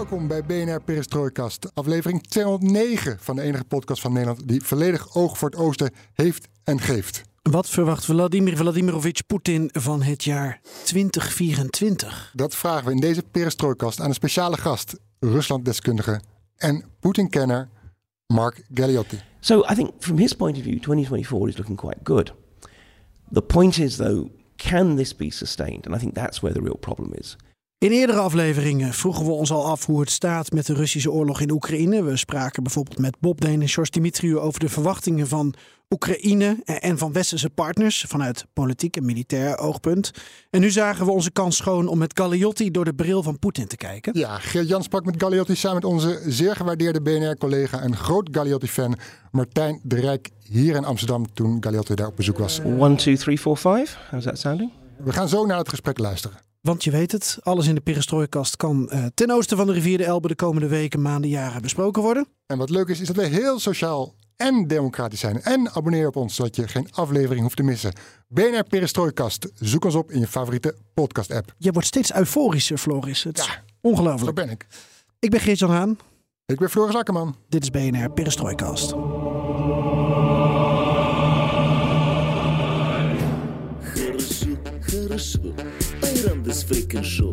Welkom bij BNR Perestrooikast, aflevering 209 van de enige podcast van Nederland die volledig oog voor het oosten heeft en geeft. Wat verwacht Vladimir Vladimirovich Poetin van het jaar 2024? Dat vragen we in deze Perestrooikast aan een speciale gast, Ruslanddeskundige en Poetin-kenner Mark Galliotti. So I think from his point of view, 2024 is looking quite good. The point is, though, can this be sustained? And I think that's where the real problem is. In eerdere afleveringen vroegen we ons al af hoe het staat met de Russische oorlog in Oekraïne. We spraken bijvoorbeeld met Bob Deen en George Dimitriou over de verwachtingen van Oekraïne en van westerse partners vanuit politiek en militair oogpunt. En nu zagen we onze kans schoon om met Galliotti door de bril van Poetin te kijken. Ja, Geert-Jan sprak met Galliotti samen met onze zeer gewaardeerde BNR-collega en groot Galliotti-fan Martijn de Rijk hier in Amsterdam toen Galliotti daar op bezoek was. One, two, three, four, five. How's that sounding? We gaan zo naar het gesprek luisteren. Want je weet het, alles in de perestrooikast kan eh, ten oosten van de rivier de Elbe de komende weken, maanden, jaren besproken worden. En wat leuk is, is dat wij heel sociaal en democratisch zijn. En abonneer op ons, zodat je geen aflevering hoeft te missen. BNR Perestrooikast. Zoek ons op in je favoriete podcast-app. Je wordt steeds euforischer, Floris. Het ja, ongelooflijk. Zo ben ik. Ik ben Geert-Jan Haan. Ik ben Floris Akkerman. Dit is BNR Perestrooikast. This freaking show.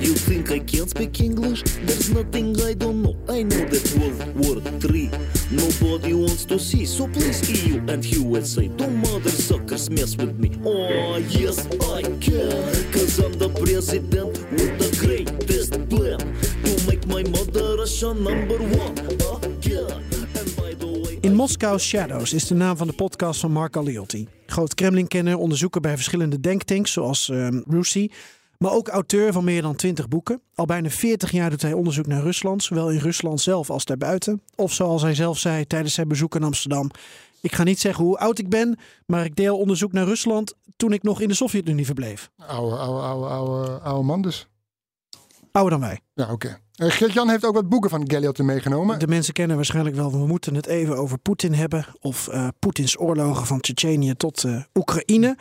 You think I can't speak English? There's nothing I don't know. I know that World War III nobody wants to see. So please EU and USA, don't mother suckers mess with me. Oh yes I can, cause I'm the president with the greatest plan to make my mother Russia number one In Moscow Shadows is de naam van de podcast van Mark Galliotti. Groot Kremlin-kenner, onderzoeker bij verschillende denktanks zoals ehm RUSI. Maar ook auteur van meer dan 20 boeken. Al bijna 40 jaar doet hij onderzoek naar Rusland, zowel in Rusland zelf als daarbuiten. Of zoals hij zelf zei tijdens zijn bezoek in Amsterdam. Ik ga niet zeggen hoe oud ik ben, maar ik deel onderzoek naar Rusland toen ik nog in de Sovjet-Unie verbleef. Oude, oude, oude, oude, oude man dus. Ouder dan wij. Ja, oké. Eh, Geert-Jan heeft ook wat boeken van Galliotti meegenomen. De mensen kennen waarschijnlijk wel, we moeten het even over Poetin hebben. Of eh, Poetins oorlogen van Tsjetsjenië tot eh, Oekraïne.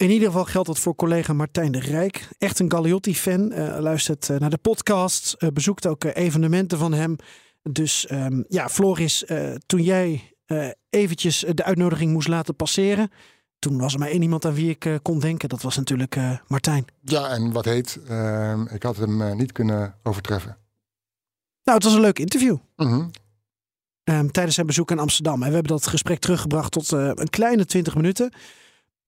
In ieder geval geldt dat voor collega Martijn de Rijk. Echt een Galliotti-fan. eh, luistert eh, naar de podcast. eh, bezoekt ook evenementen van hem. Dus ehm, ja, Floris, toen jij eventjes de uitnodiging moest laten passeren. Toen was er maar één iemand aan wie ik kon denken. Dat was natuurlijk Martijn. Ja, en wat heet, ehm, ik had hem niet kunnen overtreffen. Nou, het was een leuk interview. Mhm. Ehm, tijdens zijn bezoek aan Amsterdam. En we hebben dat gesprek teruggebracht tot een kleine 20 minuten.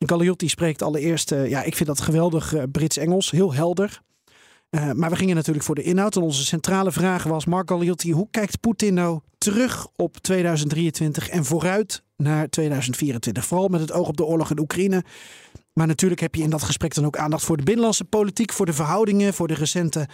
Galliotti spreekt allereerst, eh, ja, ik vind dat geweldig eh, Brits-Engels, heel helder. Eh, maar we gingen natuurlijk voor de inhoud. En onze centrale vraag was, Mark Galliotti, hoe kijkt Poetin nou terug op 2023 en vooruit naar 2024? Vooral met het oog op de oorlog in Oekraïne. Maar natuurlijk heb je in dat gesprek dan ook aandacht voor de binnenlandse politiek, voor de verhoudingen, voor de recente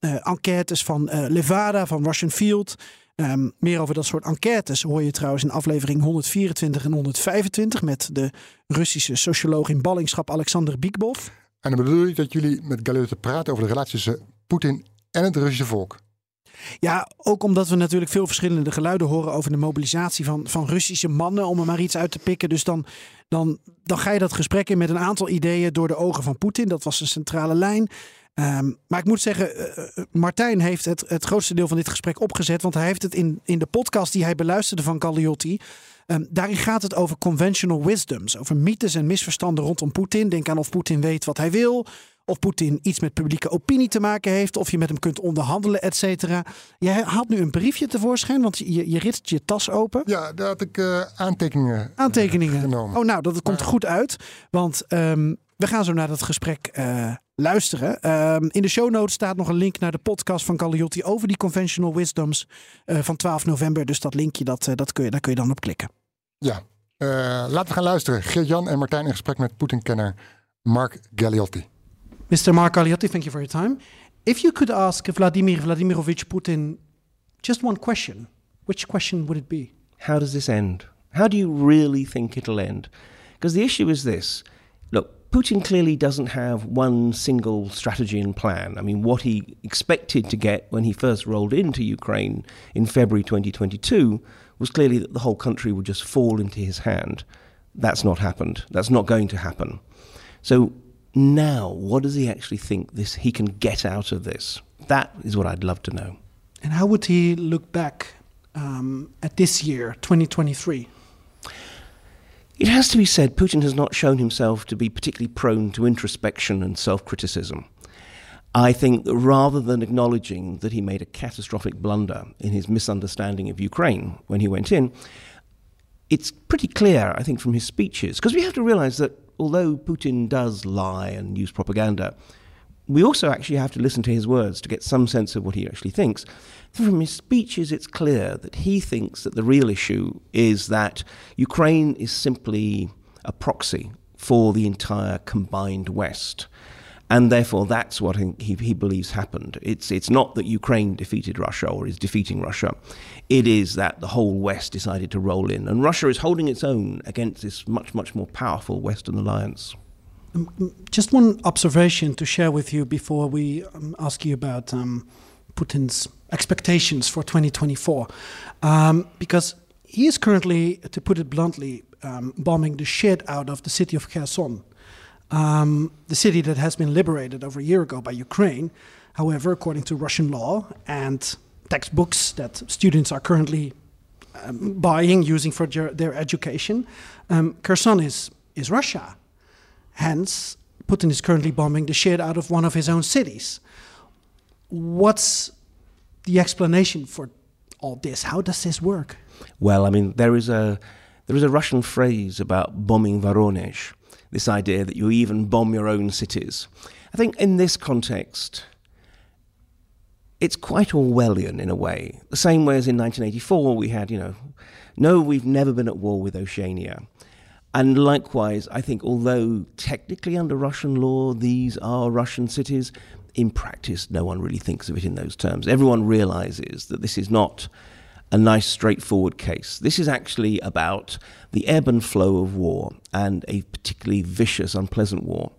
enquêtes van Levada, van Russian Field. Ehm, meer over dat soort enquêtes hoor je trouwens in aflevering 124 en 125 met de Russische socioloog in ballingschap Alexander Biekbov. En dan bedoel je dat jullie met Galliotti praten over de relatie tussen Poetin en het Russische volk. Ja, ook omdat we natuurlijk veel verschillende geluiden horen over de mobilisatie van, van Russische mannen, om er maar iets uit te pikken. Dus dan, dan, dan ga je dat gesprek in met een aantal ideeën door de ogen van Poetin. Dat was een centrale lijn. Ehm, maar ik moet zeggen, eh, eh, Martijn heeft het, het grootste deel van dit gesprek opgezet. Want hij heeft het in, in de podcast die hij beluisterde van Galliotti. ehm, daarin gaat het over conventional wisdoms. Over mythes en misverstanden rondom Poetin. Denk aan of Poetin weet wat hij wil. Of Poetin iets met publieke opinie te maken heeft. Of je met hem kunt onderhandelen, et cetera. Jij haalt nu een briefje tevoorschijn, want je, je ritst je tas open. Ja, daar had ik eh, aantekeningen Aantekeningen. genomen. Oh, nou, dat komt goed uit. Want ehm, we gaan zo naar dat gesprek luisteren. Ehm, in de show notes staat nog een link naar de podcast van Galliotti over die conventional wisdoms eh, van 12 november. Dus dat linkje, dat, eh, dat kun je, daar kun je dan op klikken. Ja, Eh, laten we gaan luisteren. Geert-Jan en Martijn in gesprek met Poetin-kenner Mark Galliotti. Mr. Mark Galeotti, thank you for your time. If you could ask Vladimir Vladimirovich Putin just one question, which question would it be? How does this end? How do you really think it'll end? Because the issue is this Putin clearly doesn't have one single strategy and plan. I mean, what he expected to get when he first rolled into Ukraine in February 2022 was clearly that the whole country would just fall into his hand. That's not happened. That's not going to happen. So now, what does he actually think this he can get out of this? That is what I'd love to know. And how would he look back um, at this year, 2023? It has to be said, Putin has not shown himself to be particularly prone to introspection and self criticism. I think that rather than acknowledging that he made a catastrophic blunder in his misunderstanding of Ukraine when he went in, it's pretty clear, I think, from his speeches, because we have to realize that although Putin does lie and use propaganda, we also actually have to listen to his words to get some sense of what he actually thinks. From his speeches, it's clear that he thinks that the real issue is that Ukraine is simply a proxy for the entire combined West. And therefore, that's what he, he believes happened. It's, it's not that Ukraine defeated Russia or is defeating Russia. It is that the whole West decided to roll in. And Russia is holding its own against this much, much more powerful Western alliance. Um, just one observation to share with you before we um, ask you about um, Putin's expectations for 2024. Um, because he is currently, to put it bluntly, um, bombing the shit out of the city of Kherson um, the city that has been liberated over a year ago by Ukraine. However, according to Russian law and textbooks that students are currently um, buying, using for their, education, um, Kherson is, is Russia. Hence, Putin is currently bombing the shit out of one of his own cities. What's the explanation for all this? How does this work? Well, I mean, there is a there is a Russian phrase about bombing Voronezh, this idea that you even bomb your own cities. I think in this context, it's quite Orwellian in a way. The same way as in 1984, we had, you know, no, we've never been at war with Oceania. And likewise, I think although technically under Russian law these are Russian cities, in practice no one really thinks of it in those terms. Everyone realizes that this is not a nice, straightforward case. This is actually about the ebb and flow of war and a particularly vicious, unpleasant war.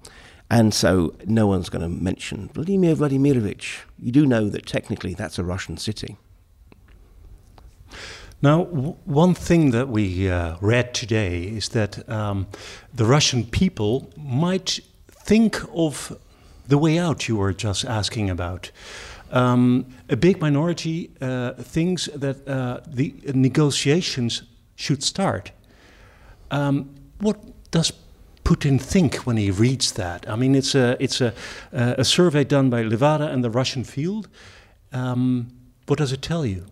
And so no one's going to mention Vladimir Vladimirovich. You do know that technically that's a Russian city. Now, one thing that we uh, read today is that um, the Russian people might think of the way out you were just asking about. Um, a big minority uh, thinks that uh, the negotiations should start. Um, what does Putin think when he reads that? I mean, it's a it's a a survey done by Levada and the Russian Field. Um, what does it tell you?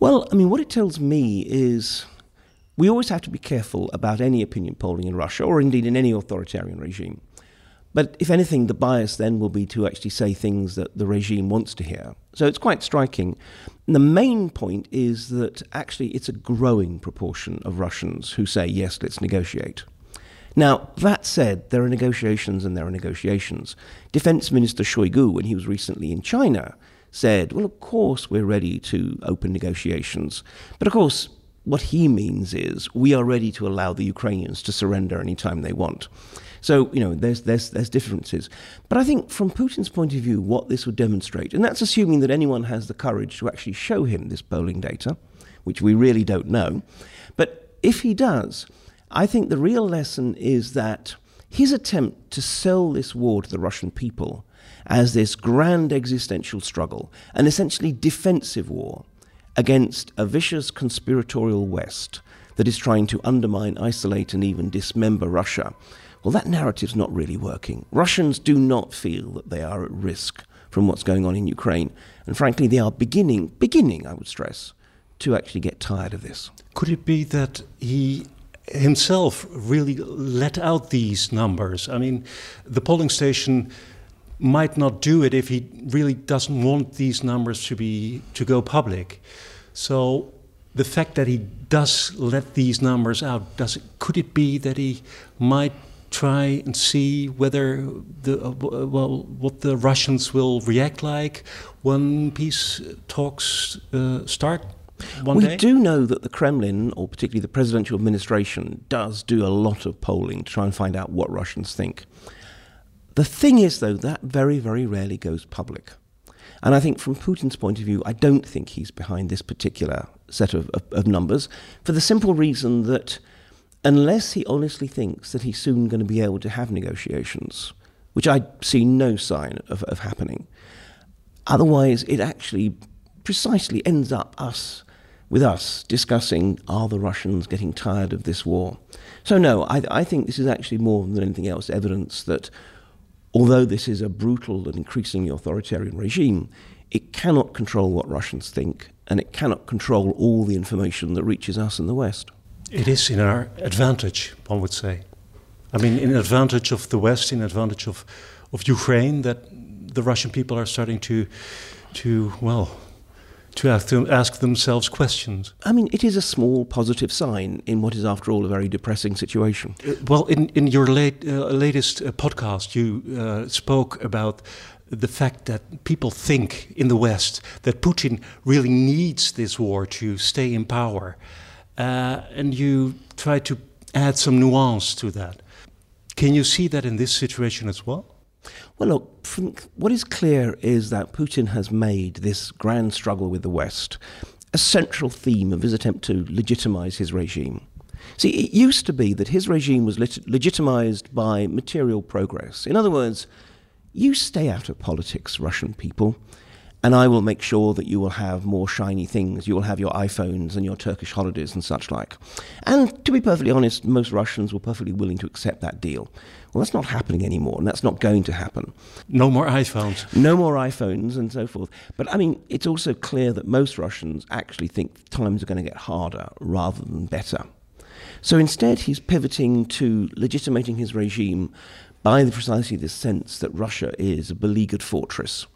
Well, I mean, what it tells me is we always have to be careful about any opinion polling in Russia, or indeed in any authoritarian regime. But if anything, the bias then will be to actually say things that the regime wants to hear. So it's quite striking. And the main point is that actually it's a growing proportion of Russians who say, yes, let's negotiate. Now, that said, there are negotiations and there are negotiations. Defense Minister Shoigu, when he was recently in China, said, well, of course we're ready to open negotiations. But of course, what he means is we are ready to allow the Ukrainians to surrender anytime they want. So, you know, there's, there's, there's differences. But I think from Putin's point of view, what this would demonstrate, and that's assuming that anyone has the courage to actually show him this polling data, which we really don't know. But if he does, I think the real lesson is that his attempt to sell this war to the Russian people as this grand existential struggle, an essentially defensive war against a vicious conspiratorial West that is trying to undermine, isolate, and even dismember Russia, well, that narrative's not really working. Russians do not feel that they are at risk from what's going on in Ukraine. And frankly, they are beginning, beginning, I would stress, to actually get tired of this. Could it be that he himself really let out these numbers? I mean, the polling station might not do it if he really doesn't want these numbers to be to go public. So the fact that he does let these numbers out, does it, could it be that he might try and see whether the uh, uh, well what the Russians will react like when peace talks uh, start one we day? do know that the Kremlin, or particularly the presidential administration, does do a lot of polling to try and find out what Russians think. The thing is, though, that very, very rarely goes public. And I think from Putin's point of view, I don't think he's behind this particular set of, of, of numbers for the simple reason that unless he honestly thinks that he's soon going to be able to have negotiations, which I see no sign of, of happening, otherwise it actually precisely ends up us with us discussing are the Russians getting tired of this war? So, no, I, I think this is actually more than anything else evidence that although this is a brutal and increasingly authoritarian regime, it cannot control what Russians think and it cannot control all the information that reaches us in the West. It is in our advantage, one would say. I mean, in advantage of the West, in advantage of, of Ukraine, that the Russian people are starting to, to well, to ask, them, ask themselves questions. I mean, it is a small positive sign in what is, after all, a very depressing situation. Uh, well, in, in your late, uh, latest uh, podcast, you uh, spoke about the fact that people think in the West that Putin really needs this war to stay in power. Uh, and you try to add some nuance to that. Can you see that in this situation as well? Well, look, what is clear is that Putin has made this grand struggle with the West a central theme of his attempt to legitimize his regime. See, it used to be that his regime was lit- legitimized by material progress. In other words, you stay out of politics, Russian people, and I will make sure that you will have more shiny things. You will have your iPhones and your Turkish holidays and such like. And to be perfectly honest, most Russians were perfectly willing to accept that deal. Well, that's not happening anymore, and that's not going to happen. No more iPhones. No more iPhones and so forth. But I mean, it's also clear that most Russians actually think times are going to get harder rather than better. So instead, he's pivoting to legitimating his regime by precisely this sense that Russia is a beleaguered fortress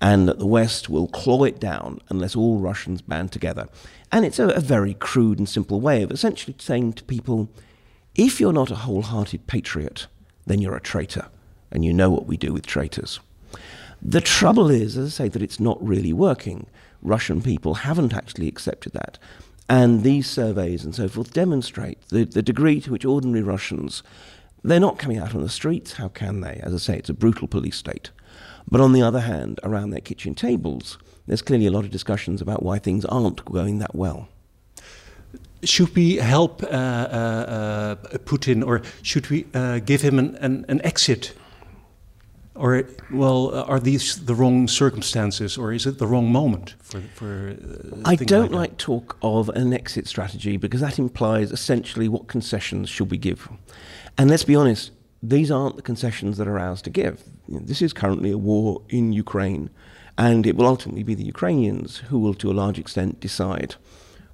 and that the West will claw it down unless all Russians band together. And it's a, a very crude and simple way of essentially saying to people if you're not a wholehearted patriot, then you're a traitor. And you know what we do with traitors. The trouble is, as I say, that it's not really working. Russian people haven't actually accepted that. And these surveys and so forth demonstrate the, the degree to which ordinary Russians, they're not coming out on the streets. How can they? As I say, it's a brutal police state. But on the other hand, around their kitchen tables, there's clearly a lot of discussions about why things aren't going that well. Should we help uh, uh, uh, Putin or should we uh, give him an, an, an, exit? Or, well, are these the wrong circumstances or is it the wrong moment for. for uh, I don't like, like talk of an exit strategy because that implies essentially what concessions should we give. And let's be honest, these aren't the concessions that are ours to give. This is currently a war in Ukraine, and it will ultimately be the Ukrainians who will, to a large extent, decide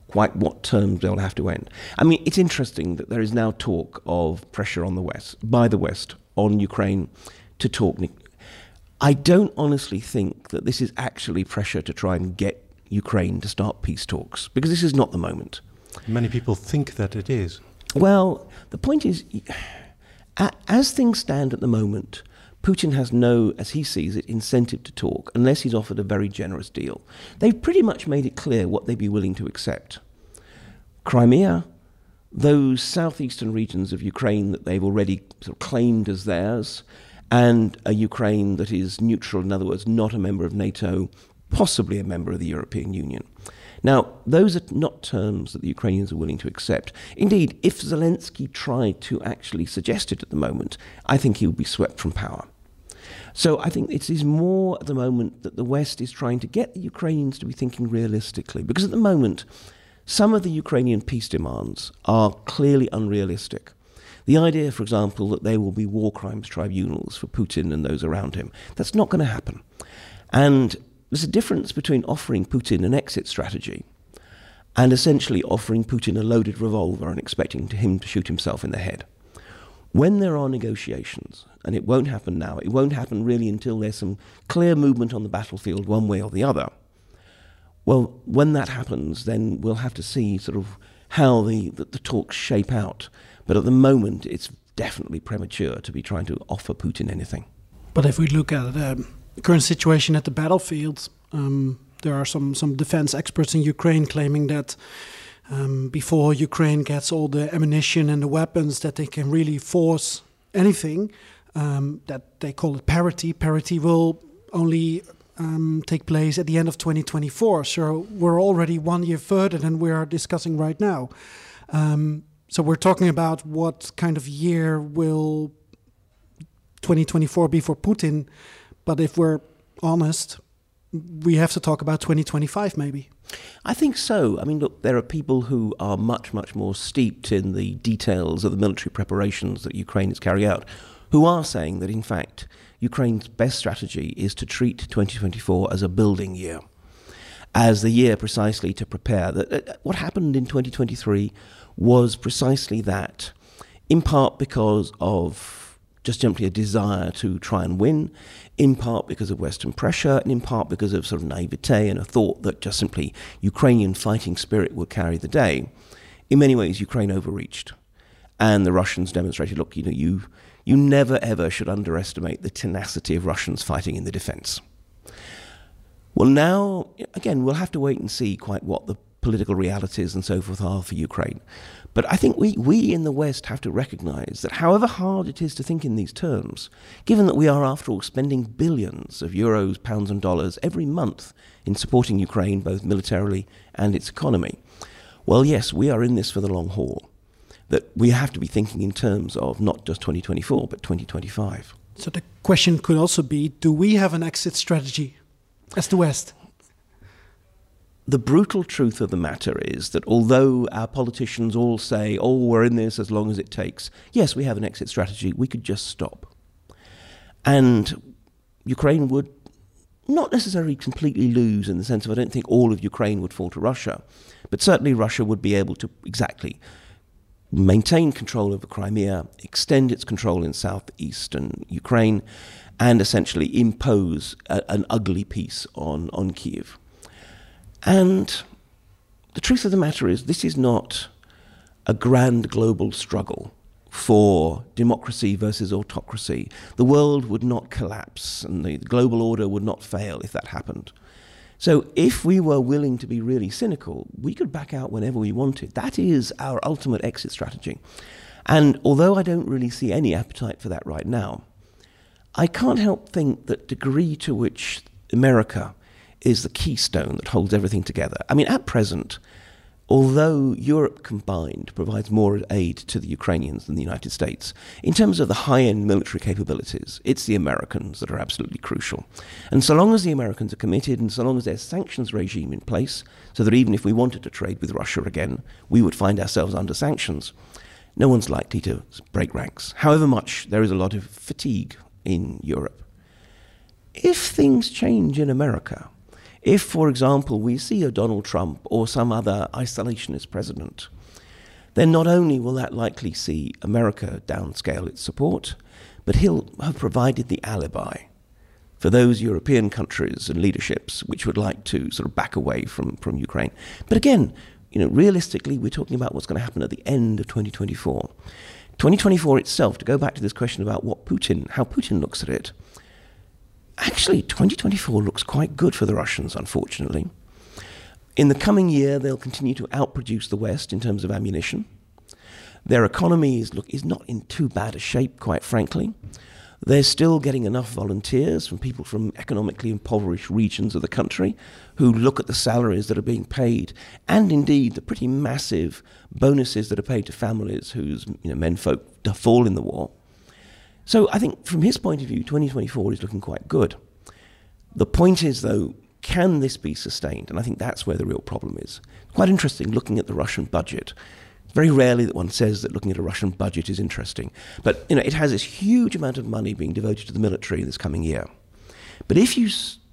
quite what terms they'll have to end. I mean, it's interesting that there is now talk of pressure on the West, by the West, on Ukraine to talk. I don't honestly think that this is actually pressure to try and get Ukraine to start peace talks, because this is not the moment. Many people think that it is. Well, the point is, as things stand at the moment, Putin has no, as he sees it, incentive to talk unless he's offered a very generous deal. They've pretty much made it clear what they'd be willing to accept. Crimea, those southeastern regions of Ukraine that they've already sort of claimed as theirs, and a Ukraine that is neutral, in other words, not a member of NATO, possibly a member of the European Union. Now, those are not terms that the Ukrainians are willing to accept. Indeed, if Zelensky tried to actually suggest it at the moment, I think he would be swept from power. So I think it is more at the moment that the West is trying to get the Ukrainians to be thinking realistically. Because at the moment, some of the Ukrainian peace demands are clearly unrealistic. The idea, for example, that there will be war crimes tribunals for Putin and those around him, that's not going to happen. And there's a difference between offering Putin an exit strategy and essentially offering Putin a loaded revolver and expecting him to shoot himself in the head. When there are negotiations, and it won't happen now, it won't happen really until there's some clear movement on the battlefield one way or the other. Well, when that happens, then we'll have to see sort of how the, the, the talks shape out. But at the moment, it's definitely premature to be trying to offer Putin anything. But if we look at the current situation at the battlefield, um, there are some, some defense experts in Ukraine claiming that um, before Ukraine gets all the ammunition and the weapons, that they can really force anything. Um, that they call it parity. Parity will only um, take place at the end of 2024. So we're already one year further than we are discussing right now. Um, so we're talking about what kind of year will 2024 be for Putin. But if we're honest, we have to talk about 2025 maybe. I think so. I mean, look, there are people who are much, much more steeped in the details of the military preparations that Ukraine is carrying out, who are saying that, in fact, Ukraine's best strategy is to treat 2024 as a building year, as the year precisely to prepare. That uh, what happened in 2023 was precisely that, in part because of just simply a desire to try and win, in part because of Western pressure, and in part because of sort of naivete and a thought that just simply Ukrainian fighting spirit would carry the day. In many ways, Ukraine overreached. And the Russians demonstrated look, you know, you, you never ever should underestimate the tenacity of Russians fighting in the defense. Well, now, again, we'll have to wait and see quite what the political realities and so forth are for Ukraine. But I think we, we in the West have to recognize that however hard it is to think in these terms, given that we are, after all, spending billions of euros, pounds, and dollars every month in supporting Ukraine, both militarily and its economy, well, yes, we are in this for the long haul. That we have to be thinking in terms of not just 2024, but 2025. So the question could also be do we have an exit strategy as the West? The brutal truth of the matter is that although our politicians all say, oh, we're in this as long as it takes, yes, we have an exit strategy, we could just stop. And Ukraine would not necessarily completely lose in the sense of I don't think all of Ukraine would fall to Russia, but certainly Russia would be able to exactly maintain control over Crimea, extend its control in southeastern Ukraine, and essentially impose a, an ugly peace on, on Kiev. And the truth of the matter is, this is not a grand global struggle for democracy versus autocracy. The world would not collapse and the global order would not fail if that happened. So, if we were willing to be really cynical, we could back out whenever we wanted. That is our ultimate exit strategy. And although I don't really see any appetite for that right now, I can't help think that degree to which America is the keystone that holds everything together. I mean, at present, although Europe combined provides more aid to the Ukrainians than the United States, in terms of the high end military capabilities, it's the Americans that are absolutely crucial. And so long as the Americans are committed, and so long as there's sanctions regime in place, so that even if we wanted to trade with Russia again, we would find ourselves under sanctions, no one's likely to break ranks, however much there is a lot of fatigue in Europe. If things change in America, if, for example, we see a Donald Trump or some other isolationist president, then not only will that likely see America downscale its support, but he'll have provided the alibi for those European countries and leaderships which would like to sort of back away from, from Ukraine. But again, you know, realistically, we're talking about what's going to happen at the end of 2024. 2024 itself, to go back to this question about what Putin, how Putin looks at it, actually, 2024 looks quite good for the Russians, unfortunately. In the coming year, they'll continue to outproduce the West in terms of ammunition. Their economy is, look, is not in too bad a shape, quite frankly. They're still getting enough volunteers from people from economically impoverished regions of the country who look at the salaries that are being paid and indeed the pretty massive bonuses that are paid to families whose you know, menfolk fall in the war. So I think from his point of view, 2024 is looking quite good. The point is, though, can this be sustained? And I think that's where the real problem is. Quite interesting looking at the Russian budget. very rarely that one says that looking at a Russian budget is interesting. But you know, it has this huge amount of money being devoted to the military in this coming year. But if you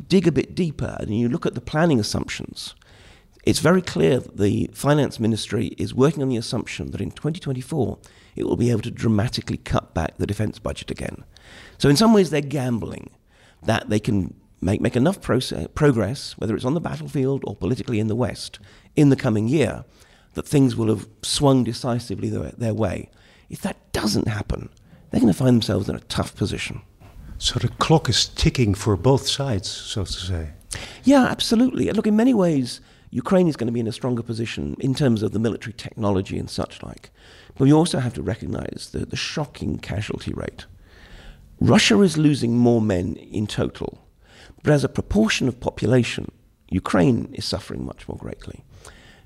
dig a bit deeper and you look at the planning assumptions, it's very clear that the finance ministry is working on the assumption that in 2024 it will be able to dramatically cut back the defense budget again. So, in some ways, they're gambling that they can make, make enough process, progress, whether it's on the battlefield or politically in the West, in the coming year, that things will have swung decisively their, their way If that doesn't happen, they're going to find themselves in a tough position. So the clock is ticking for both sides, so to say. Yeah, absolutely. Look, in many ways, Ukraine is going to be in a stronger position in terms of the military technology and such like. But we also have to recognize the, the shocking casualty rate. Russia is losing more men in total, but as a proportion of population, Ukraine is suffering much more greatly.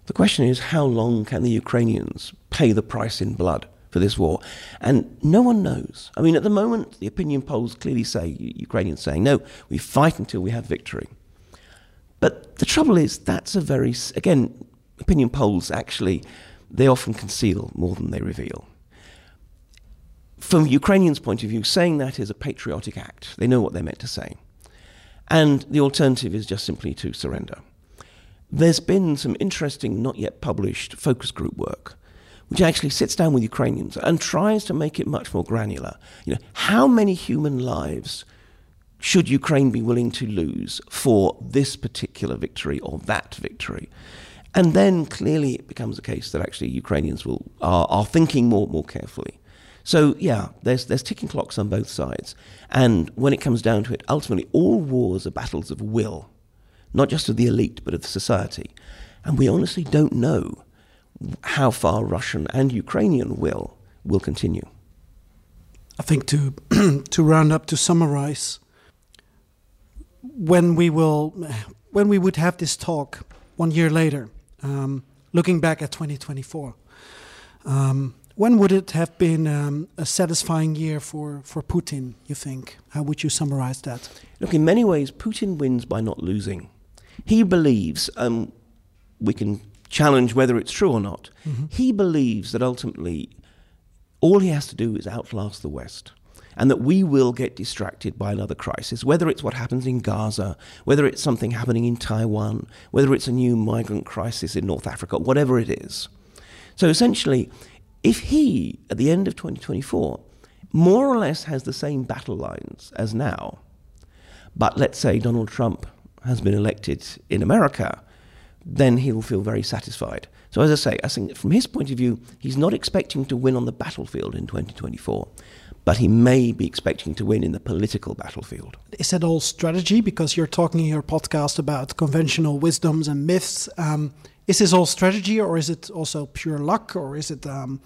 The question is how long can the Ukrainians pay the price in blood for this war? And no one knows. I mean, at the moment, the opinion polls clearly say Ukrainians saying, no, we fight until we have victory. But the trouble is, that's a very, again, opinion polls actually, they often conceal more than they reveal. From Ukrainians' point of view, saying that is a patriotic act. They know what they're meant to say. And the alternative is just simply to surrender. There's been some interesting, not yet published focus group work, which actually sits down with Ukrainians and tries to make it much more granular. You know, how many human lives should Ukraine be willing to lose for this particular victory or that victory? And then clearly it becomes a case that actually Ukrainians will are, are thinking more more carefully. So yeah, there's there's ticking clocks on both sides, and when it comes down to it, ultimately all wars are battles of will, not just of the elite but of society, and we honestly don't know how far Russian and Ukrainian will will continue. I think to to round up to summarize, when we will when we would have this talk one year later, um, looking back at 2024. Um, when would it have been um, a satisfying year for, for Putin, you think? How would you summarize that? Look, in many ways, Putin wins by not losing. He believes, um, we can challenge whether it's true or not, mm-hmm. he believes that ultimately all he has to do is outlast the West and that we will get distracted by another crisis, whether it's what happens in Gaza, whether it's something happening in Taiwan, whether it's a new migrant crisis in North Africa, whatever it is. So essentially, if he, at the end of 2024, more or less has the same battle lines as now, but let's say Donald Trump has been elected in America, then he'll feel very satisfied. So, as I say, I think from his point of view, he's not expecting to win on the battlefield in 2024 but he may be expecting to win in the political battlefield. Is that all strategy? Because you're talking in your podcast about conventional wisdoms and myths. Um, is this all strategy, or is it also pure luck, or is it? Um,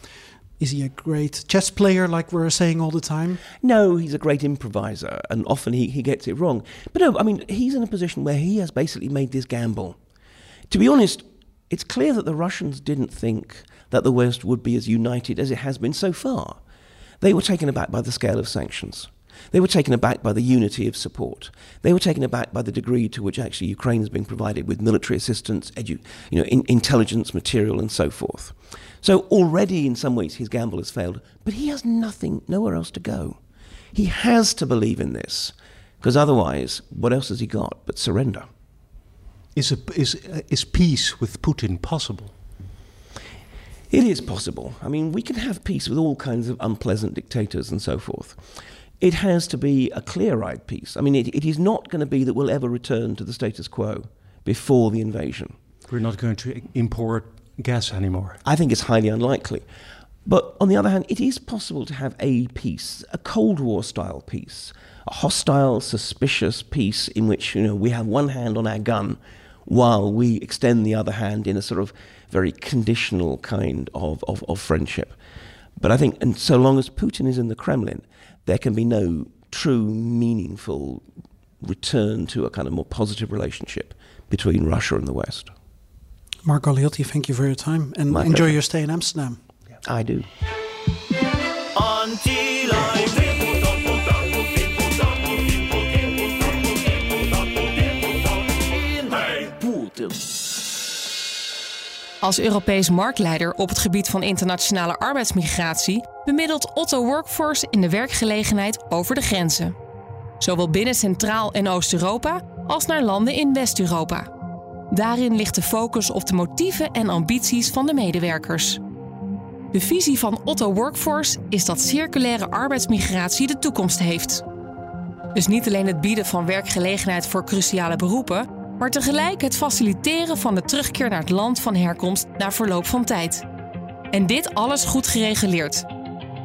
is he a great chess player, like we're saying all the time? No, he's a great improviser, and often he, he gets it wrong. But no, I mean, he's in a position where he has basically made this gamble. To be honest, it's clear that the Russians didn't think that the West would be as united as it has been so far. They were taken aback by the scale of sanctions. They were taken aback by the unity of support. They were taken aback by the degree to which actually Ukraine is being provided with military assistance, edu- you know, in- intelligence material, and so forth. So already, in some ways, his gamble has failed. But he has nothing, nowhere else to go. He has to believe in this, because otherwise, what else has he got but surrender? Is, a, is, is peace with Putin possible? It is possible. I mean, we can have peace with all kinds of unpleasant dictators and so forth. It has to be a clear eyed peace. I mean, it, it is not going to be that we'll ever return to the status quo before the invasion. We're not going to import gas anymore. I think it's highly unlikely. But on the other hand, it is possible to have a peace, a Cold War style peace, a hostile, suspicious peace in which you know we have one hand on our gun while we extend the other hand in a sort of very conditional kind of, of, of friendship. But I think, and so long as Putin is in the Kremlin, there can be no true, meaningful return to a kind of more positive relationship between Russia and the West. Mark Galeotti, thank you for your time and My enjoy pleasure. your stay in Amsterdam. I do. Als Europees marktleider op het gebied van internationale arbeidsmigratie bemiddelt Otto Workforce in de werkgelegenheid over de grenzen. Zowel binnen Centraal- en Oost-Europa als naar landen in West-Europa. Daarin ligt de focus op de motieven en ambities van de medewerkers. De visie van Otto Workforce is dat circulaire arbeidsmigratie de toekomst heeft. Dus niet alleen het bieden van werkgelegenheid voor cruciale beroepen, maar tegelijk het faciliteren van de terugkeer naar het land van herkomst na verloop van tijd. En dit alles goed gereguleerd.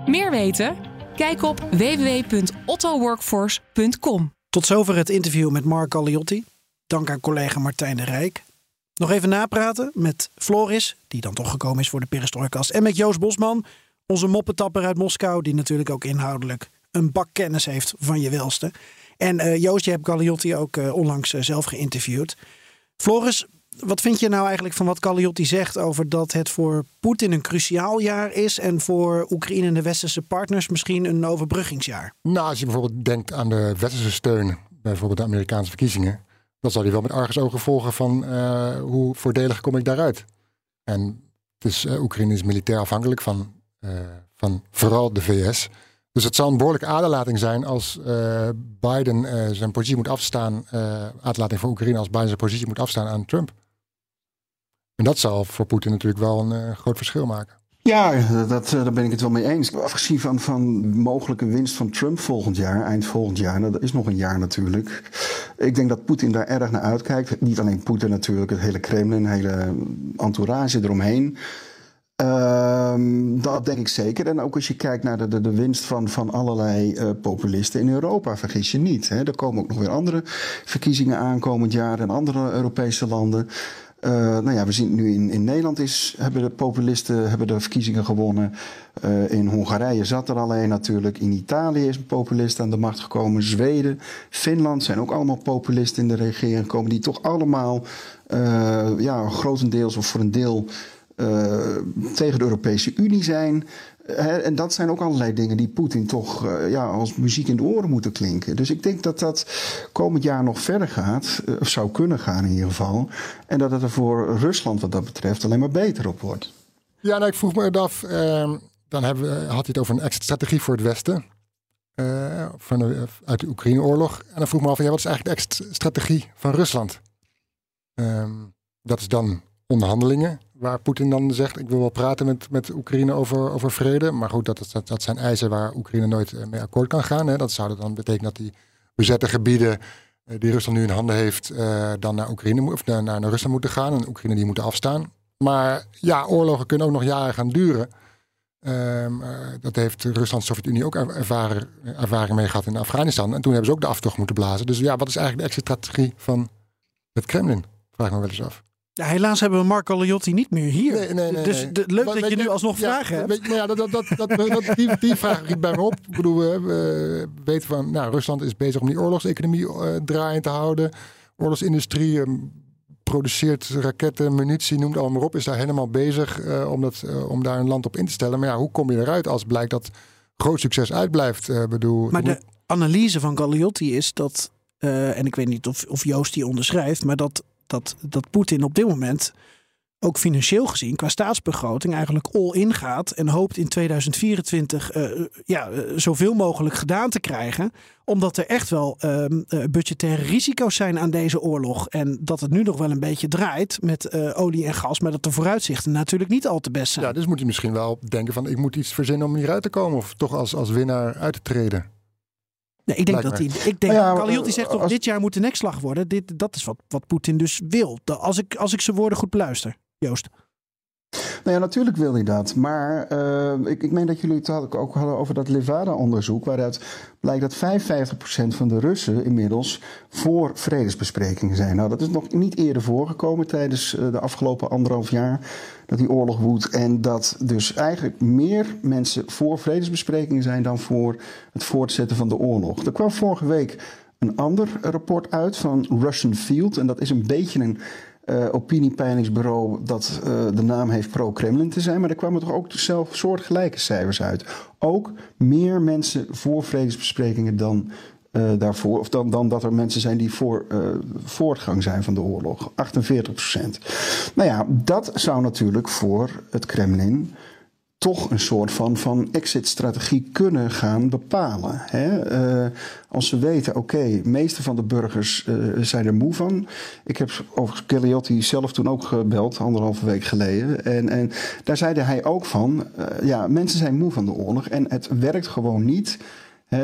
Meer weten? Kijk op www.ottoworkforce.com. Tot zover het interview met Mark Galliotti. Dank aan collega Martijn de Rijk. Nog even napraten met Floris, die dan toch gekomen is voor de Perestroikast. En met Joost Bosman, onze moppetapper uit Moskou, die natuurlijk ook inhoudelijk een bak kennis heeft van je welste. En uh, Joost, je hebt Galliotti ook uh, onlangs uh, zelf geïnterviewd. Floris, wat vind je nou eigenlijk van wat Galliotti zegt over dat het voor Poetin een cruciaal jaar is en voor Oekraïne en de westerse partners misschien een overbruggingsjaar? Nou, als je bijvoorbeeld denkt aan de westerse steun, bijvoorbeeld de Amerikaanse verkiezingen, dan zal hij wel met argusogen volgen van hoe voordelig kom ik daaruit. En Oekraïne is militair afhankelijk van, van vooral de VS. Dus het zal een behoorlijke aderlating zijn als Biden zijn positie moet afstaan, aderlating voor Oekraïne als Biden zijn positie moet afstaan aan Trump. En dat zal voor Poetin natuurlijk wel een groot verschil maken. Ja, dat, daar ben ik het wel mee eens. Afgezien van, van mogelijke winst van Trump volgend jaar, eind volgend jaar, nou, dat is nog een jaar natuurlijk. Ik denk dat Poetin daar erg naar uitkijkt. Niet alleen Poetin natuurlijk, het hele Kremlin, hele entourage eromheen. Um, dat denk ik zeker. En ook als je kijkt naar de, de, winst van, van allerlei uh, populisten in Europa, vergis je niet. Hè. Er komen ook nog weer andere verkiezingen aankomend jaar in andere Europese landen. Uh, nou ja, we zien nu in, in Nederland is, hebben de populisten hebben de verkiezingen gewonnen. Uh, in Hongarije zat er alleen natuurlijk. In Italië is een populist aan de macht gekomen. Zweden, Finland zijn ook allemaal populisten in de regering gekomen. Die toch allemaal ja, grotendeels of voor een deel tegen de Europese Unie zijn. en dat zijn ook allerlei dingen die Poetin toch uh, ja, als muziek in de oren moeten klinken. Dus ik denk dat dat komend jaar nog verder gaat, of zou kunnen gaan in ieder geval. En dat het er voor Rusland wat dat betreft alleen maar beter op wordt. Ja, nou, ik vroeg me af, uh, dan hebben we, had hij het over een extra strategie voor het Westen. van de, uit de Oekraïne-oorlog. En dan vroeg me af, wat is eigenlijk de extra strategie van Rusland? Ehm, dat is dan onderhandelingen waar Poetin dan zegt: Ik wil wel praten met, met Oekraïne over, over vrede. Maar goed, dat, dat, dat zijn eisen waar Oekraïne nooit mee akkoord kan gaan. Hè. Dat zou dan betekenen dat die bezette gebieden die Rusland nu in handen heeft, uh, dan naar Oekraïne of naar, naar Rusland moeten gaan. En Oekraïne die moeten afstaan. Maar ja, oorlogen kunnen ook nog jaren gaan duren. Uh, dat heeft Rusland en Sovjet-Unie ook ervaren, ervaring mee gehad in Afghanistan. En toen hebben ze ook de aftocht moeten blazen. Dus ja, wat is eigenlijk de extra strategie van het Kremlin? Vraag me wel eens af. Ja, helaas hebben we Marco Liotti niet meer hier. Nee, nee, nee, dus de, leuk Maar dat je nu alsnog ja, vragen hebt. Weet, je, nou ja, dat, dat, dat, die, die vraag riep bij me op. Ik bedoel, we, we weten van, nou, Rusland is bezig om die oorlogseconomie eh, draaiend te houden. Oorlogsindustrie eh, produceert raketten, munitie, noem het allemaal maar op. Is daar helemaal bezig eh, om, dat, om daar een land op in te stellen. Maar ja, hoe kom je eruit als blijkt dat groot succes uitblijft? Bedoel, Maar de analyse van Galliotti is dat, en ik weet niet of, of Joost die onderschrijft, maar dat, dat, dat Poetin op dit moment ook financieel gezien qua staatsbegroting eigenlijk all in gaat en hoopt in 2024 eh, ja, eh, zoveel mogelijk gedaan te krijgen. Omdat er echt wel ehm, eh, budgettaire risico's zijn aan deze oorlog. En dat het nu nog wel een beetje draait met eh, olie en gas, maar dat de vooruitzichten natuurlijk niet al te best zijn. ja, dus moet hij misschien wel denken van, ik moet iets verzinnen om hieruit te komen. Of toch als, als winnaar uit te treden. Nee, ik denk Lijkt dat hij. Ik denk, Maar ja, eh, zegt toch: als- dit jaar moet de nekslag worden. Dit, dat is wat, wat Poetin dus wil. Als ik, als ik zijn woorden goed beluister, Joost. Nou ja, natuurlijk wil hij dat. Maar eh, ik, ik meen dat jullie het ook hadden over dat Levada-onderzoek. Waaruit blijkt dat 55% van de Russen inmiddels voor vredesbesprekingen zijn. Nou, dat is nog niet eerder voorgekomen tijdens eh, de afgelopen anderhalf jaar. Dat die oorlog woedt. En dat dus eigenlijk meer mensen voor vredesbesprekingen zijn dan voor het voortzetten van de oorlog. Er kwam vorige week een ander rapport uit van Russian Field. En dat is een beetje een eh, opiniepeilingsbureau dat eh, de naam heeft pro-Kremlin te zijn. Maar er kwamen toch ook zelf soortgelijke cijfers uit. Ook meer mensen voor vredesbesprekingen dan eh, daarvoor. Of dan, dan dat er mensen zijn die voor voortgang zijn van de oorlog. 48 procent. Nou ja, dat zou natuurlijk voor het Kremlin toch een soort van, van exit-strategie kunnen gaan bepalen. Hè? Eh, als ze weten, oké, meeste van de burgers eh, zijn er moe van. Ik heb overigens Galliotti zelf toen ook gebeld, anderhalve week geleden. En, en daar zeide hij ook van, eh, ja, mensen zijn moe van de oorlog en het werkt gewoon niet.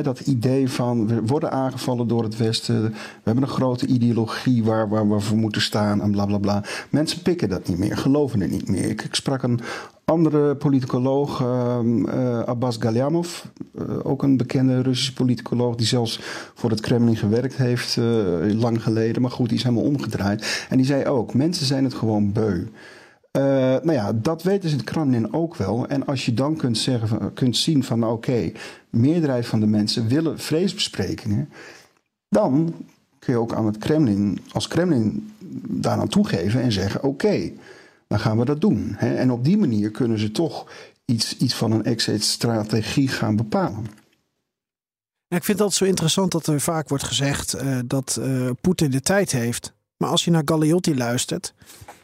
Dat idee van we worden aangevallen door het Westen. We hebben een grote ideologie waar, waar we voor moeten staan en bla bla bla. Mensen pikken dat niet meer, geloven het niet meer. Ik, ik sprak een Andere politicoloog, ehm, eh, Abbas Galyamov, eh, ook een bekende Russische politicoloog die zelfs voor het Kremlin gewerkt heeft eh, lang geleden. Maar goed, die is helemaal omgedraaid. En die zei ook, mensen zijn het gewoon beu. Nou ja, dat weten ze in het Kremlin ook wel. En als je dan kunt, zeggen, kunt zien van nou, oké, meerderheid van de mensen willen vreesbesprekingen, dan kun je ook aan het Kremlin, als Kremlin daaraan toegeven en zeggen oké, dan gaan we dat doen. Hè? En op die manier kunnen ze toch iets, iets van een exit-strategie gaan bepalen. Ik vind altijd zo interessant dat er vaak wordt gezegd uh, dat uh, Poetin de tijd heeft. Maar als je naar Galeotti luistert,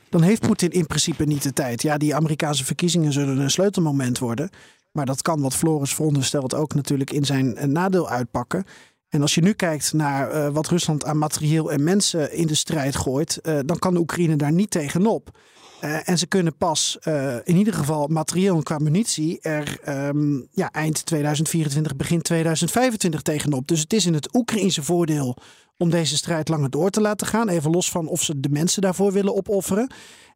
dan heeft Poetin in principe niet de tijd. Ja, die Amerikaanse verkiezingen zullen een sleutelmoment worden. Maar dat kan, wat Floris veronderstelt, ook natuurlijk in zijn eh, nadeel uitpakken. En als je nu kijkt naar uh, wat Rusland aan materieel en mensen in de strijd gooit, uh, dan kan de Oekraïne daar niet tegenop. Uh, en ze kunnen pas in ieder geval materieel en qua munitie er um, ja, eind 2024, begin 2025 tegenop. Dus het is in het Oekraïnse voordeel om deze strijd langer door te laten gaan. Even los van of ze de mensen daarvoor willen opofferen.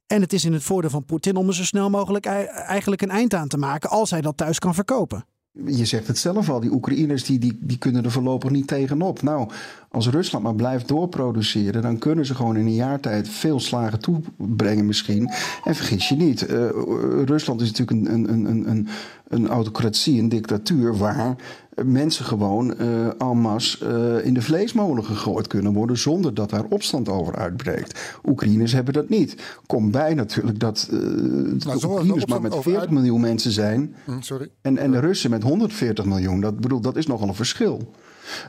En het is in het voordeel van Poetin om er zo snel mogelijk eigenlijk een eind aan te maken als hij dat thuis kan verkopen. Je zegt het zelf al, die Oekraïners die, die, die kunnen er voorlopig niet tegenop. Nou, als Rusland maar blijft doorproduceren, dan kunnen ze gewoon in een jaar tijd veel slagen toebrengen misschien. En vergis je niet, uh, Rusland is natuurlijk een, een, een, een, een autocratie, een dictatuur, waar mensen gewoon uh, en masse uh, in de vleesmolen gegooid kunnen worden zonder dat daar opstand over uitbreekt. Oekraïners hebben dat niet. Komt bij natuurlijk dat uh, de Oekraïners maar met 40 uit... miljoen mensen zijn mm, sorry. En, en de Russen met 140 miljoen. Dat, bedoel, dat is nogal een verschil.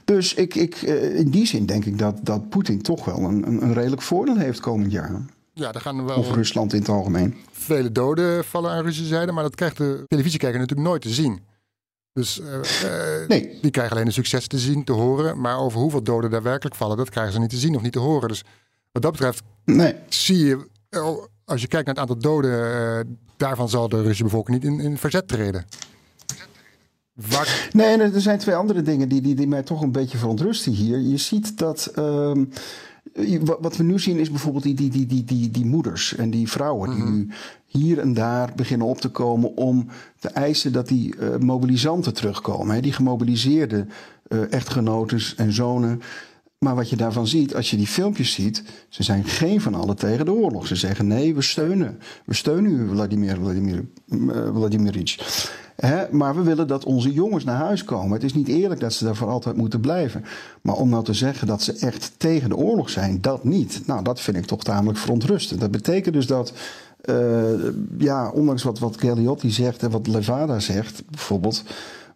Dus ik, ik, in die zin denk ik dat, dat Poetin toch wel een, een, een redelijk voordeel heeft komend jaar. Ja, daar gaan wel of Rusland in het algemeen. Vele doden vallen aan Russische zijde, maar dat krijgt de televisiekijker natuurlijk nooit te zien. Dus uh, nee. die krijgen alleen de succes te zien, te horen. Maar over hoeveel doden daar werkelijk vallen, dat krijgen ze niet te zien of niet te horen. Dus wat dat betreft nee. zie je, als je kijkt naar het aantal doden, daarvan zal de Russische bevolking niet in, in verzet treden. Waar... Nee, er zijn twee andere dingen die, die, die mij toch een beetje verontrusten hier. Je ziet dat. Uh, wat we nu zien is bijvoorbeeld die, die, die, die, die, die moeders en die vrouwen die nu hier en daar beginnen op te komen om te eisen dat die uh, mobilisanten terugkomen. Hè, die gemobiliseerde uh, echtgenoten en zonen. Maar wat je daarvan ziet, als je die filmpjes ziet, ze zijn geen van allen tegen de oorlog. Ze zeggen nee, we steunen. We steunen u, Vladimir, Vladimir, uh. Hè, maar we willen dat onze jongens naar huis komen. Het is niet eerlijk dat ze daar voor altijd moeten blijven. Maar om nou te zeggen dat ze echt tegen de oorlog zijn, dat niet. Nou, dat vind ik toch tamelijk verontrustend. Dat betekent dus dat ja, ondanks wat, wat Galliotti zegt en wat Levada zegt, bijvoorbeeld.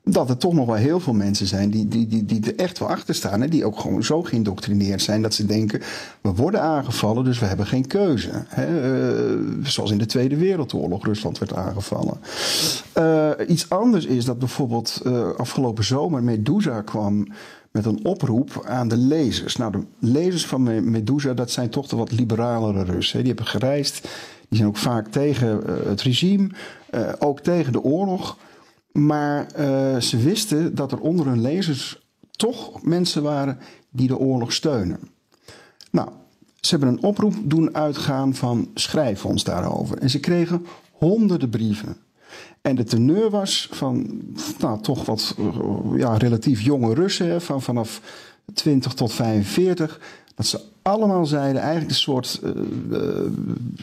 Dat er toch nog wel heel veel mensen zijn die, die, die, die er echt wel achter staan. Die ook gewoon zo geïndoctrineerd zijn dat ze denken: we worden aangevallen, dus we hebben geen keuze. Uh, zoals in de Tweede Wereldoorlog Rusland werd aangevallen. Uh, iets anders is dat bijvoorbeeld afgelopen zomer Medusa kwam met een oproep aan de lezers. Nou, de lezers van Medusa, dat zijn toch de wat liberalere Russen. Die hebben gereisd die zijn ook vaak tegen uh, het regime, uh, ook tegen de oorlog. Maar uh, ze wisten dat er onder hun lezers toch mensen waren die de oorlog steunen. Nou, ze hebben een oproep doen uitgaan van schrijf ons daarover. En ze kregen honderden brieven. En de teneur was van nou, toch wat ja, relatief jonge Russen, van vanaf 20 tot 45, dat ze allemaal zeiden, eigenlijk een soort uh, uh,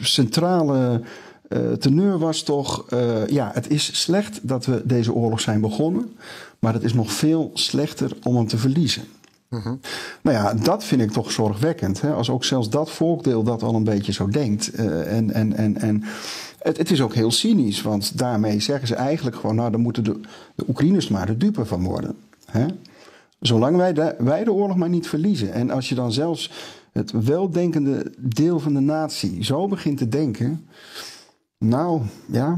centrale uh, teneur was toch, ja, het is slecht dat we deze oorlog zijn begonnen, maar het is nog veel slechter om hem te verliezen. Nou ja, dat vind ik toch zorgwekkend. Hè? Als ook zelfs dat volkdeel dat al een beetje zo denkt. en en, en, en het, het, is ook heel cynisch, want daarmee zeggen ze eigenlijk gewoon: nou, dan moeten de, de Oekraïners maar de dupe van worden. Hè? Zolang wij de, wij de oorlog maar niet verliezen. En als je dan zelfs het weldenkende deel van de natie zo begint te denken. Nou ja,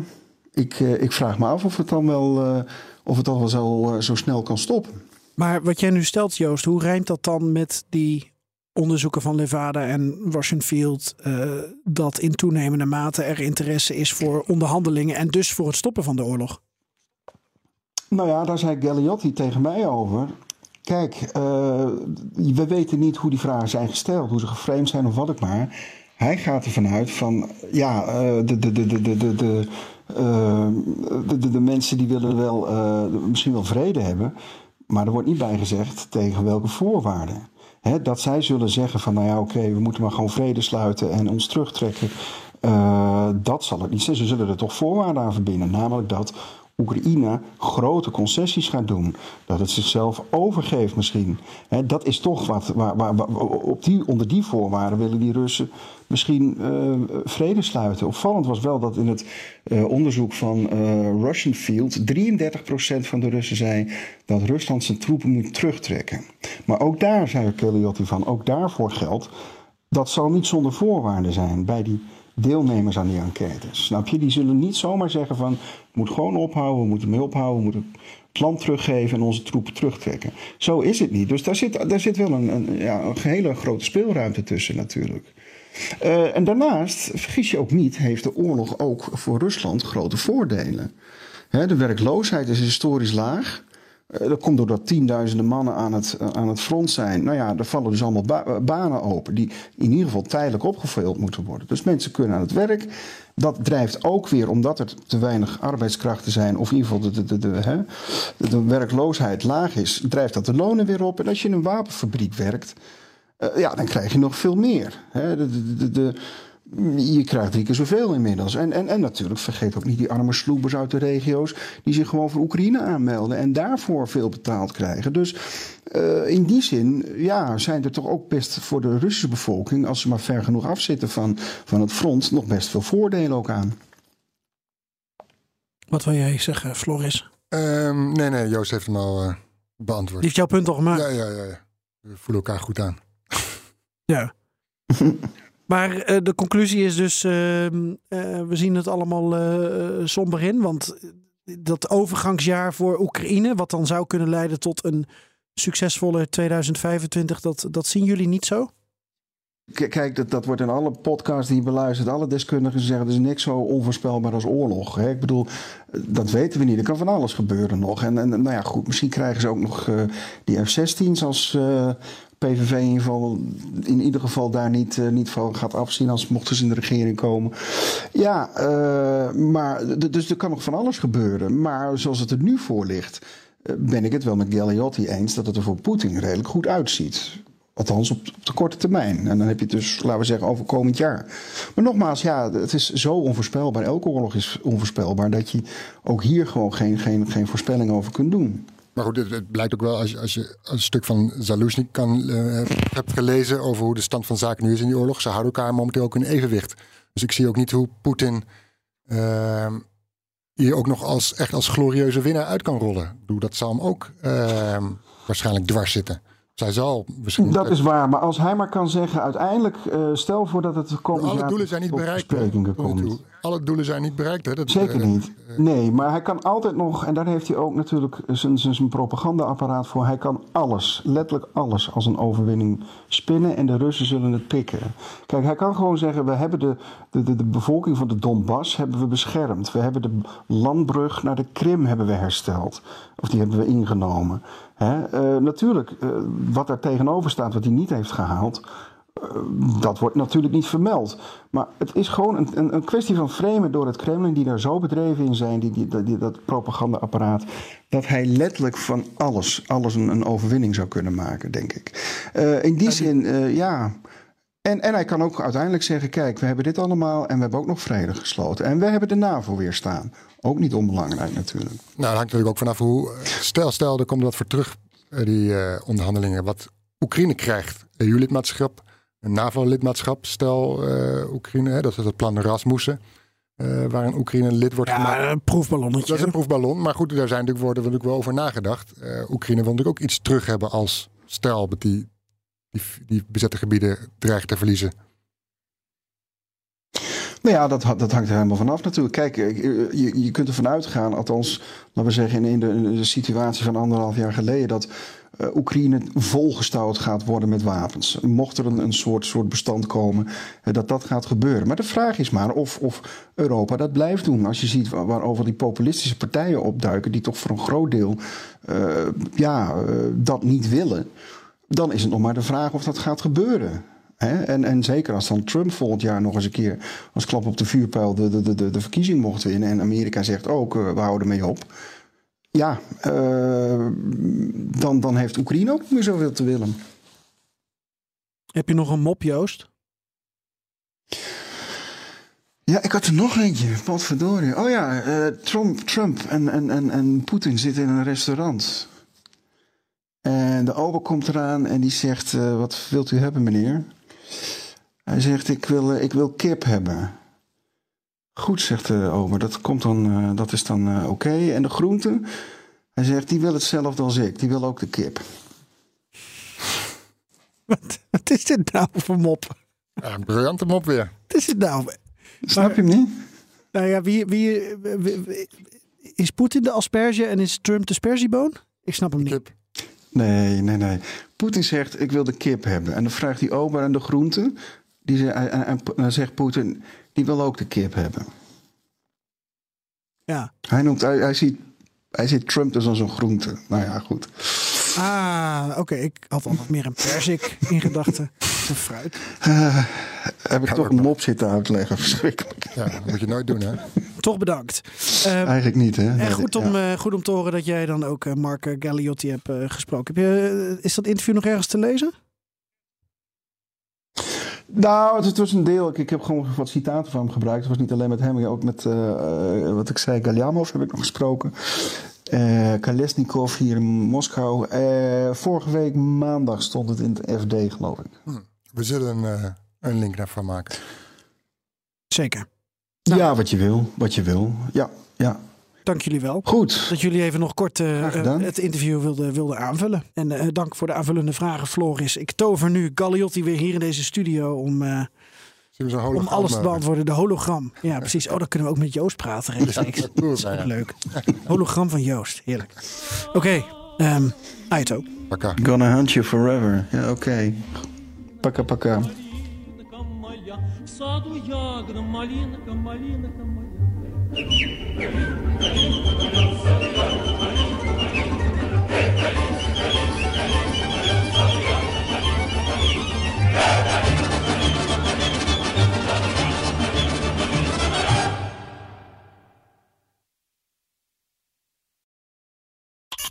ik, uh, ik vraag me af of het dan wel, uh, of het dan wel zo, uh, zo snel kan stoppen. Maar wat jij nu stelt, Joost, hoe rijmt dat dan met die onderzoeken van Levada en Washington dat in toenemende mate er interesse is voor onderhandelingen en dus voor het stoppen van de oorlog? Nou ja, daar zei Galliotti tegen mij over. Kijk, uh, we weten niet hoe die vragen zijn gesteld, hoe ze geframed zijn of wat ik maar. Hij gaat ervan uit van, ja, uh, de, de, de, de, de, de, de, de, de, mensen die willen wel, misschien wel vrede hebben. Maar er wordt niet bij gezegd tegen welke voorwaarden. He, dat zij zullen zeggen van, nou ja, oké, we moeten maar gewoon vrede sluiten en ons terugtrekken. Dat zal het niet zijn. Ze zullen er toch voorwaarden aan verbinden. Namelijk dat Oekraïne grote concessies gaat doen. Dat het zichzelf overgeeft misschien. Dat is toch wat. Waar, waar, waar, op die, onder die voorwaarden willen die Russen misschien uh, vrede sluiten. Opvallend was wel dat in het uh, onderzoek van uh, Russian Field 33% van de Russen zei dat Rusland zijn troepen moet terugtrekken. Maar ook daar zei Keliotti van, ook daarvoor geldt, dat zal niet zonder voorwaarden zijn bij die deelnemers aan die enquêtes. Snap je? Die zullen niet zomaar zeggen van, moet gewoon ophouden, we moeten mee ophouden, we moeten het land teruggeven en onze troepen terugtrekken. Zo is het niet. Dus daar zit, daar zit wel een, een, ja, een hele grote speelruimte tussen natuurlijk. Uh, en daarnaast, vergis je ook niet, heeft de oorlog ook voor Rusland grote voordelen. De werkloosheid is historisch laag. Uh, dat komt doordat tienduizenden mannen aan het, uh, aan het front zijn. Nou ja, er vallen dus allemaal ba banen open die in ieder geval tijdelijk opgevuld moeten worden. Dus mensen kunnen aan het werk. Dat drijft ook weer, omdat er te weinig arbeidskrachten zijn, of in ieder geval de, de, de, de, de werkloosheid laag is, drijft dat de lonen weer op. En als je in een wapenfabriek werkt, ja, dan krijg je nog veel meer. Hè? De, de, de, je krijgt drie keer zoveel inmiddels. En, en, en natuurlijk, vergeet ook niet die arme sloebers uit de regio's... die zich gewoon voor Oekraïne aanmelden en daarvoor veel betaald krijgen. Dus uh, in die zin ja, zijn er toch ook best voor de Russische bevolking... als ze maar ver genoeg afzitten van, van het front... nog best veel voordelen ook aan. Wat wil jij zeggen, Floris? Um, nee, nee, Joost heeft hem al uh, beantwoord. Die heeft jouw punt al gemaakt? Ja, ja, ja. ja. We voelen elkaar goed aan. Ja. maar uh, de conclusie is dus, uh, uh, we zien het allemaal somber in. Want dat overgangsjaar voor Oekraïne, wat dan zou kunnen leiden tot een succesvolle 2025, dat, dat zien jullie niet zo? Kijk, dat, dat wordt in alle podcasts die je beluistert. Alle deskundigen zeggen er is niks zo onvoorspelbaar als oorlog. Hè? Ik bedoel, dat weten we niet. Er kan van alles gebeuren nog. En, en nou ja, goed, misschien krijgen ze ook nog die F-16's als PVV in ieder, geval, in ieder geval daar niet, uh, niet van gaat afzien als mochten ze in de regering komen. Ja, maar dus er kan nog van alles gebeuren. Maar zoals het er nu voor ligt, ben ik het wel met Galliotti eens dat het er voor Poetin redelijk goed uitziet. Althans op, op, de korte termijn. En dan heb je het dus, laten we zeggen, over komend jaar. Maar nogmaals, ja, het is zo onvoorspelbaar. Elke oorlog is onvoorspelbaar. Dat je ook hier gewoon geen, geen, geen voorspelling over kunt doen. Maar goed, het, het blijkt ook wel als je, als je een stuk van Zaluzny kan, uh, hebt gelezen over hoe de stand van zaken nu is in die oorlog. Ze houden elkaar momenteel ook in evenwicht. Dus ik zie ook niet hoe Poetin uh, hier ook nog als, echt als glorieuze winnaar uit kan rollen. Dat zal hem ook uh, waarschijnlijk dwars zitten. Zij zal misschien. Dat is waar, maar als hij maar kan zeggen, uiteindelijk, uh, stel voor dat het komend Alle jaar doelen zijn niet bereikt. komt. Alle doelen zijn niet bereikt. Hè? Dat, Zeker uh, niet. Nee, maar hij kan altijd nog, en daar heeft hij ook natuurlijk zijn, zijn propagandaapparaat voor. Hij kan alles, letterlijk alles, als een overwinning spinnen en de Russen zullen het pikken. Kijk, hij kan gewoon zeggen: we hebben de, de, de, de bevolking van de Donbass hebben we beschermd. We hebben de landbrug naar de Krim hebben we hersteld. Of die hebben we ingenomen. He, uh, natuurlijk, uh, wat er tegenover staat, wat hij niet heeft gehaald, uh, dat wordt natuurlijk niet vermeld. Maar het is gewoon een, een, een, kwestie van framen door het Kremlin, die daar zo bedreven in zijn, die, die, die dat propagandaapparaat, dat hij letterlijk van alles, alles een, een overwinning zou kunnen maken, denk ik. in die zin, ja. En, en hij kan ook uiteindelijk zeggen: kijk, we hebben dit allemaal en we hebben ook nog vrede gesloten. En we hebben de NAVO weer staan. Ook niet onbelangrijk natuurlijk. Nou, dat hangt natuurlijk ook vanaf hoe. Stel, stel, er komt wat voor terug, die uh, onderhandelingen. Wat Oekraïne krijgt. EU-lidmaatschap, een NAVO-lidmaatschap. Stel, uh, Oekraïne, hè, dat is het plan Rasmussen. Uh, waarin Oekraïne lid wordt ja, gemaakt. een proefballonnetje. Dat is een proefballon. Maar goed, daar zijn natuurlijk, worden natuurlijk wel over nagedacht. Oekraïne wil natuurlijk ook iets terug hebben als stel dat die, die, bezette gebieden dreigt te verliezen. Nou ja, dat, dat hangt er helemaal vanaf natuurlijk. Kijk, je, je kunt ervan uitgaan, althans, laten we zeggen, in de, situatie van anderhalf jaar geleden, dat uh, Oekraïne volgestouwd gaat worden met wapens. Mocht er een, een soort, soort bestand komen, dat dat gaat gebeuren. Maar de vraag is maar of, of Europa dat blijft doen. Als je ziet waarover die populistische partijen opduiken, die toch voor een groot deel ja, dat niet willen, dan is het nog maar de vraag of dat gaat gebeuren. En, en zeker als dan Trump volgend jaar nog eens een keer als klap op de vuurpijl de, de, de, de verkiezing mocht winnen. En Amerika zegt ook, uh, we houden mee op. Ja, uh, dan, dan heeft Oekraïne ook niet meer zoveel te willen. Heb je nog een mop, Joost? Ja, ik had er nog eentje. Wat verdorie. Oh ja, uh, Trump, Trump en, en, en, en Poetin zitten in een restaurant. En de ober komt eraan en die zegt: uh, Wat wilt u hebben, meneer? Hij zegt: Ik wil, uh, ik wil kip hebben. Goed, zegt de ober. Dat, komt dan, dat is dan oké. Okay. En de groente? Hij zegt: Die wil hetzelfde als ik. Die wil ook de kip. Wat, wat is dit nou voor mop? Ja, een briljante mop weer. Wat is dit nou? Snap je hem niet? Nou ja, wie, wie, wie, wie is Poetin de asperge en is Trump de sperzieboon? Ik snap hem niet. Kip. Nee, nee, nee. Poetin zegt, ik wil de kip hebben. En dan vraagt hij ober aan de groente. Die zegt, en, en, dan zegt Poetin, die wil ook de kip hebben. Ja. Hij, noemt, hij, hij, ziet, hij ziet Trump dus als een groente. Nou ja, goed. Ah, oké. Okay. Ik had al wat meer een persik in gedachten. Een fruit. Uh, heb ik toch een mop zitten uitleggen. Verschrikkelijk. Ja, dat moet je nooit doen, hè? Toch bedankt. Uh, Eigenlijk niet, hè? En goed om, ja. uh, goed om te horen dat jij dan ook uh, Mark Galliotti hebt gesproken. Heb je, is dat interview nog ergens te lezen? Nou, het was een deel. Ik, ik heb gewoon wat citaten van hem gebruikt. Het was niet alleen met hem, ook met, wat ik zei, Galyamov heb ik nog gesproken. Uh, Kalesnikov hier in Moskou. Uh, vorige week maandag stond het in het FD, geloof ik. Hm. We zullen uh, een link daarvan maken. Zeker. Nou, ja, wat je wil. Wat je wil. Ja, ja. Dank jullie wel. Goed. Dat jullie even nog kort het interview wilden wilde aanvullen. En dank voor de aanvullende vragen, Floris. Ik tover nu Galliotti weer hier in deze studio om om alles te beantwoorden. De hologram. Ja, precies. Oh, dan kunnen we ook met Joost praten dat is ook leuk. Hologram van Joost. Heerlijk. Oké. Okay, um, Aito. Paka. Gonna hunt you forever. Ja, oké. Okay. Пока-пока. В саду